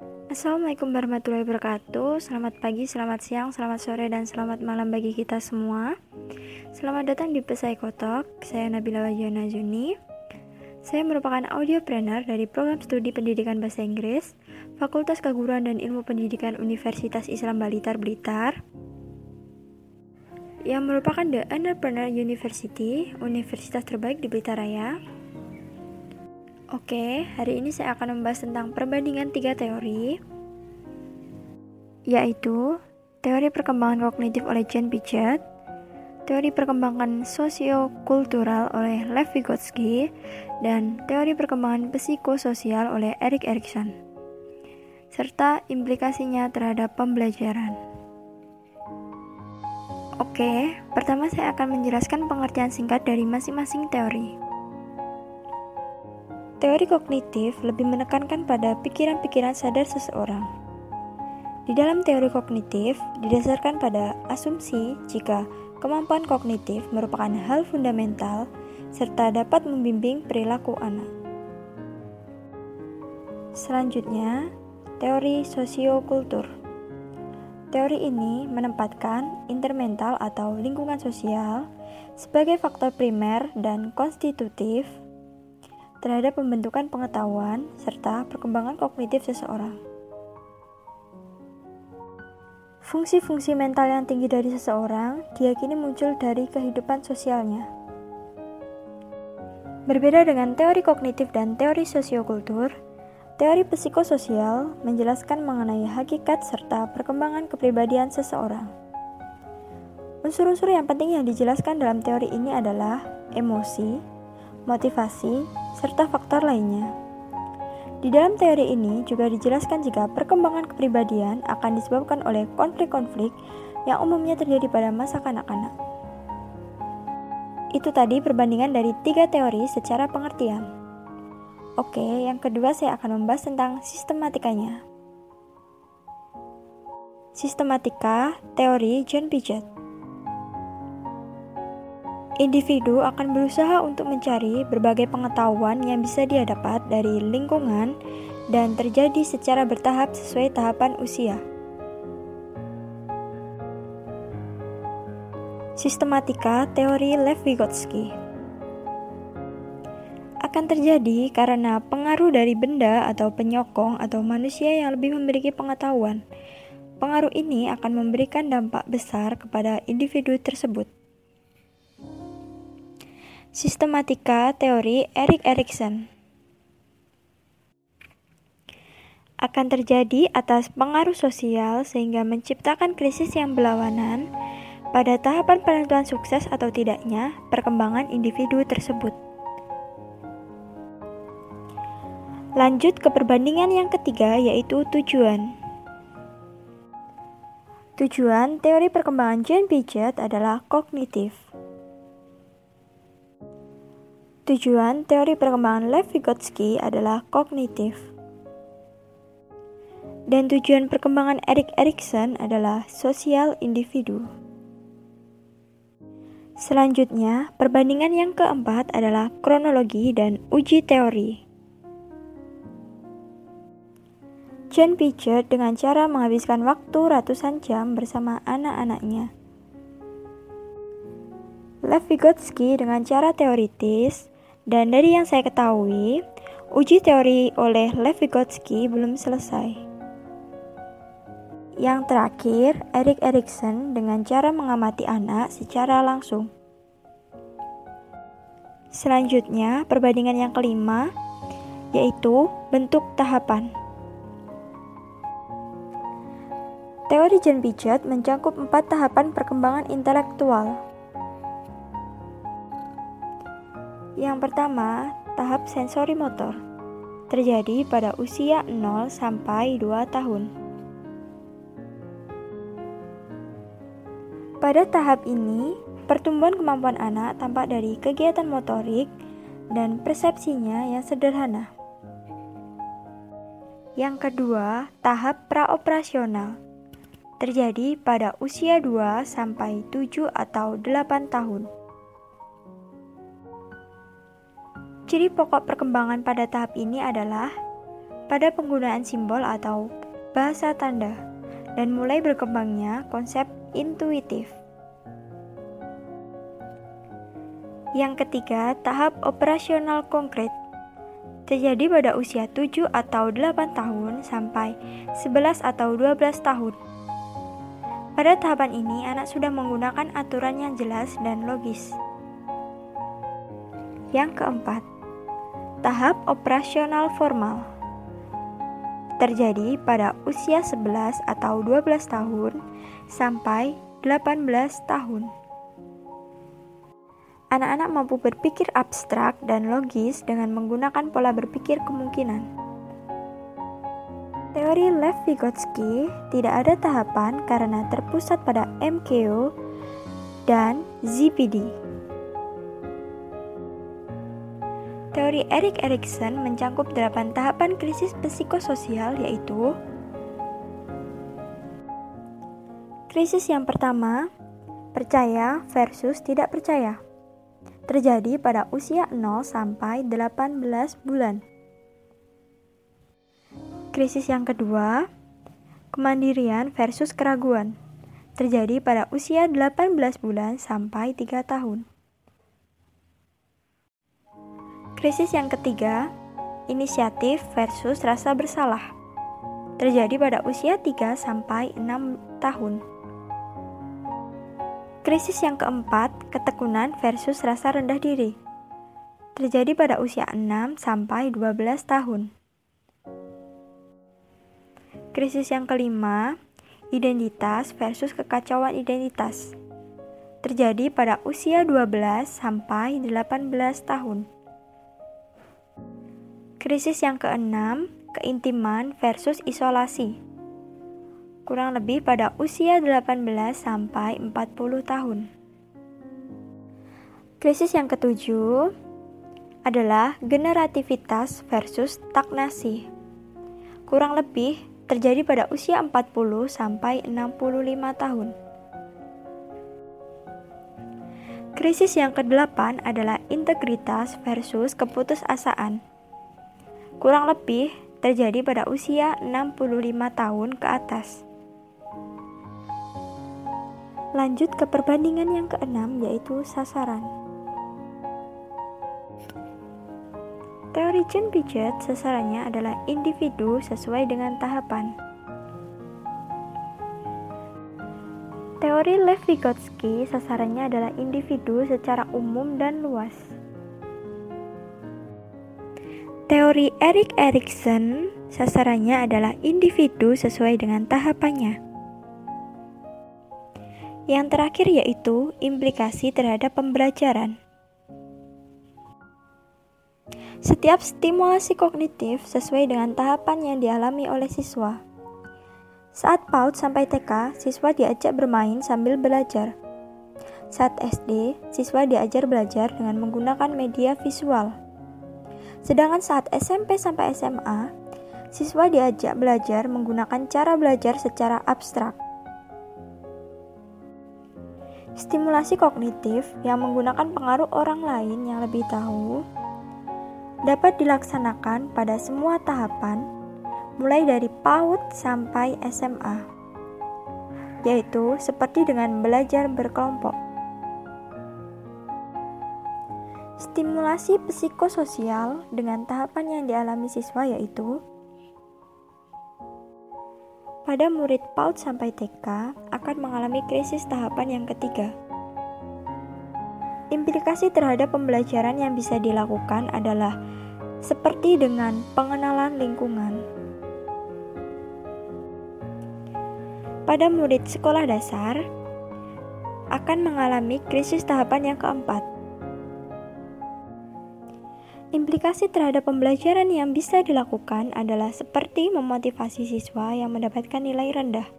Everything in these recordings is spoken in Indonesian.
Assalamualaikum warahmatullahi wabarakatuh. Selamat pagi, selamat siang, selamat sore, dan selamat malam bagi kita semua. Selamat datang di Pesai Kotok. Saya Nabila Wajana Juni. Saya merupakan audiopreneur dari program studi pendidikan bahasa Inggris Fakultas Keguruan dan Ilmu Pendidikan Universitas Islam Balitar Blitar yang merupakan The Entrepreneur University, universitas terbaik di Blitar Raya Oke, hari ini saya akan membahas tentang perbandingan tiga teori, yaitu teori perkembangan kognitif oleh Jen Piaget, teori perkembangan sosiokultural oleh Lev Vygotsky, dan teori perkembangan psikososial oleh Erik Erikson, serta implikasinya terhadap pembelajaran. Oke, pertama saya akan menjelaskan pengertian singkat dari masing-masing teori. Teori kognitif lebih menekankan pada pikiran-pikiran sadar seseorang. Di dalam teori kognitif, didasarkan pada asumsi jika kemampuan kognitif merupakan hal fundamental serta dapat membimbing perilaku anak. Selanjutnya, teori sosiokultur. Teori ini menempatkan intermental atau lingkungan sosial sebagai faktor primer dan konstitutif terhadap pembentukan pengetahuan serta perkembangan kognitif seseorang. Fungsi-fungsi mental yang tinggi dari seseorang diyakini muncul dari kehidupan sosialnya. Berbeda dengan teori kognitif dan teori sosiokultur, teori psikososial menjelaskan mengenai hakikat serta perkembangan kepribadian seseorang. Unsur-unsur yang penting yang dijelaskan dalam teori ini adalah emosi, motivasi, serta faktor lainnya. Di dalam teori ini juga dijelaskan jika perkembangan kepribadian akan disebabkan oleh konflik-konflik yang umumnya terjadi pada masa kanak-kanak. Itu tadi perbandingan dari tiga teori secara pengertian. Oke, yang kedua saya akan membahas tentang sistematikanya. Sistematika teori John Piaget. Individu akan berusaha untuk mencari berbagai pengetahuan yang bisa dia dapat dari lingkungan dan terjadi secara bertahap sesuai tahapan usia. Sistematika teori Lev Vygotsky akan terjadi karena pengaruh dari benda atau penyokong atau manusia yang lebih memiliki pengetahuan. Pengaruh ini akan memberikan dampak besar kepada individu tersebut. Sistematika teori Erik Erikson akan terjadi atas pengaruh sosial sehingga menciptakan krisis yang berlawanan pada tahapan penentuan sukses atau tidaknya perkembangan individu tersebut. Lanjut ke perbandingan yang ketiga yaitu tujuan. Tujuan teori perkembangan Jean Piaget adalah kognitif. Tujuan teori perkembangan Lev Vygotsky adalah kognitif. Dan tujuan perkembangan Erik Erikson adalah sosial individu. Selanjutnya, perbandingan yang keempat adalah kronologi dan uji teori. John Piaget dengan cara menghabiskan waktu ratusan jam bersama anak-anaknya. Lev Vygotsky dengan cara teoritis dan dari yang saya ketahui, uji teori oleh Lev Vygotsky belum selesai. Yang terakhir, Erik Erikson dengan cara mengamati anak secara langsung. Selanjutnya, perbandingan yang kelima yaitu bentuk tahapan. Teori John Piaget mencakup empat tahapan perkembangan intelektual. Yang pertama, tahap sensori motor terjadi pada usia 0 sampai 2 tahun. Pada tahap ini, pertumbuhan kemampuan anak tampak dari kegiatan motorik dan persepsinya yang sederhana. Yang kedua, tahap praoperasional terjadi pada usia 2 sampai 7 atau 8 tahun. Ciri pokok perkembangan pada tahap ini adalah pada penggunaan simbol atau bahasa tanda dan mulai berkembangnya konsep intuitif. Yang ketiga, tahap operasional konkret terjadi pada usia 7 atau 8 tahun sampai 11 atau 12 tahun. Pada tahapan ini, anak sudah menggunakan aturan yang jelas dan logis. Yang keempat, tahap operasional formal terjadi pada usia 11 atau 12 tahun sampai 18 tahun. Anak-anak mampu berpikir abstrak dan logis dengan menggunakan pola berpikir kemungkinan. Teori Lev Vygotsky tidak ada tahapan karena terpusat pada MKO dan ZPD. Teori Erik Erikson mencangkup delapan tahapan krisis psikososial yaitu Krisis yang pertama, percaya versus tidak percaya terjadi pada usia 0 sampai 18 bulan. Krisis yang kedua, kemandirian versus keraguan, terjadi pada usia 18 bulan sampai 3 tahun. Krisis yang ketiga, inisiatif versus rasa bersalah, terjadi pada usia 3 sampai 6 tahun. Krisis yang keempat, ketekunan versus rasa rendah diri. Terjadi pada usia 6 sampai 12 tahun. Krisis yang kelima, identitas versus kekacauan identitas. Terjadi pada usia 12 sampai 18 tahun. Krisis yang keenam, keintiman versus isolasi kurang lebih pada usia 18 sampai 40 tahun. Krisis yang ketujuh adalah generativitas versus stagnasi. Kurang lebih terjadi pada usia 40 sampai 65 tahun. Krisis yang kedelapan adalah integritas versus keputusasaan. Kurang lebih terjadi pada usia 65 tahun ke atas. Lanjut ke perbandingan yang keenam yaitu sasaran. Teori Jean Piaget sasarannya adalah individu sesuai dengan tahapan. Teori Lev Vygotsky sasarannya adalah individu secara umum dan luas. Teori Erik Erikson sasarannya adalah individu sesuai dengan tahapannya. Yang terakhir yaitu implikasi terhadap pembelajaran. Setiap stimulasi kognitif sesuai dengan tahapan yang dialami oleh siswa. Saat PAUD sampai TK, siswa diajak bermain sambil belajar. Saat SD, siswa diajar belajar dengan menggunakan media visual. Sedangkan saat SMP sampai SMA, siswa diajak belajar menggunakan cara belajar secara abstrak. Stimulasi kognitif yang menggunakan pengaruh orang lain yang lebih tahu dapat dilaksanakan pada semua tahapan, mulai dari PAUD sampai SMA, yaitu seperti dengan belajar berkelompok. Stimulasi psikososial dengan tahapan yang dialami siswa yaitu pada murid PAUD sampai TK akan mengalami krisis tahapan yang ketiga. Implikasi terhadap pembelajaran yang bisa dilakukan adalah seperti dengan pengenalan lingkungan. Pada murid sekolah dasar akan mengalami krisis tahapan yang keempat, Implikasi terhadap pembelajaran yang bisa dilakukan adalah seperti memotivasi siswa yang mendapatkan nilai rendah.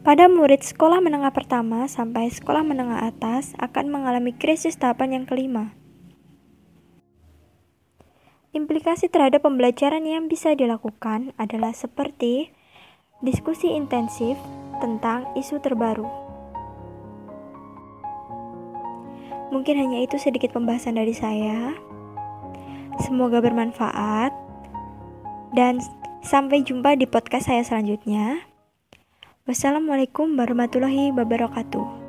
Pada murid sekolah menengah pertama sampai sekolah menengah atas akan mengalami krisis tahapan yang kelima. Implikasi terhadap pembelajaran yang bisa dilakukan adalah seperti diskusi intensif tentang isu terbaru. Mungkin hanya itu sedikit pembahasan dari saya. Semoga bermanfaat. Dan sampai jumpa di podcast saya selanjutnya. Wassalamualaikum warahmatullahi wabarakatuh.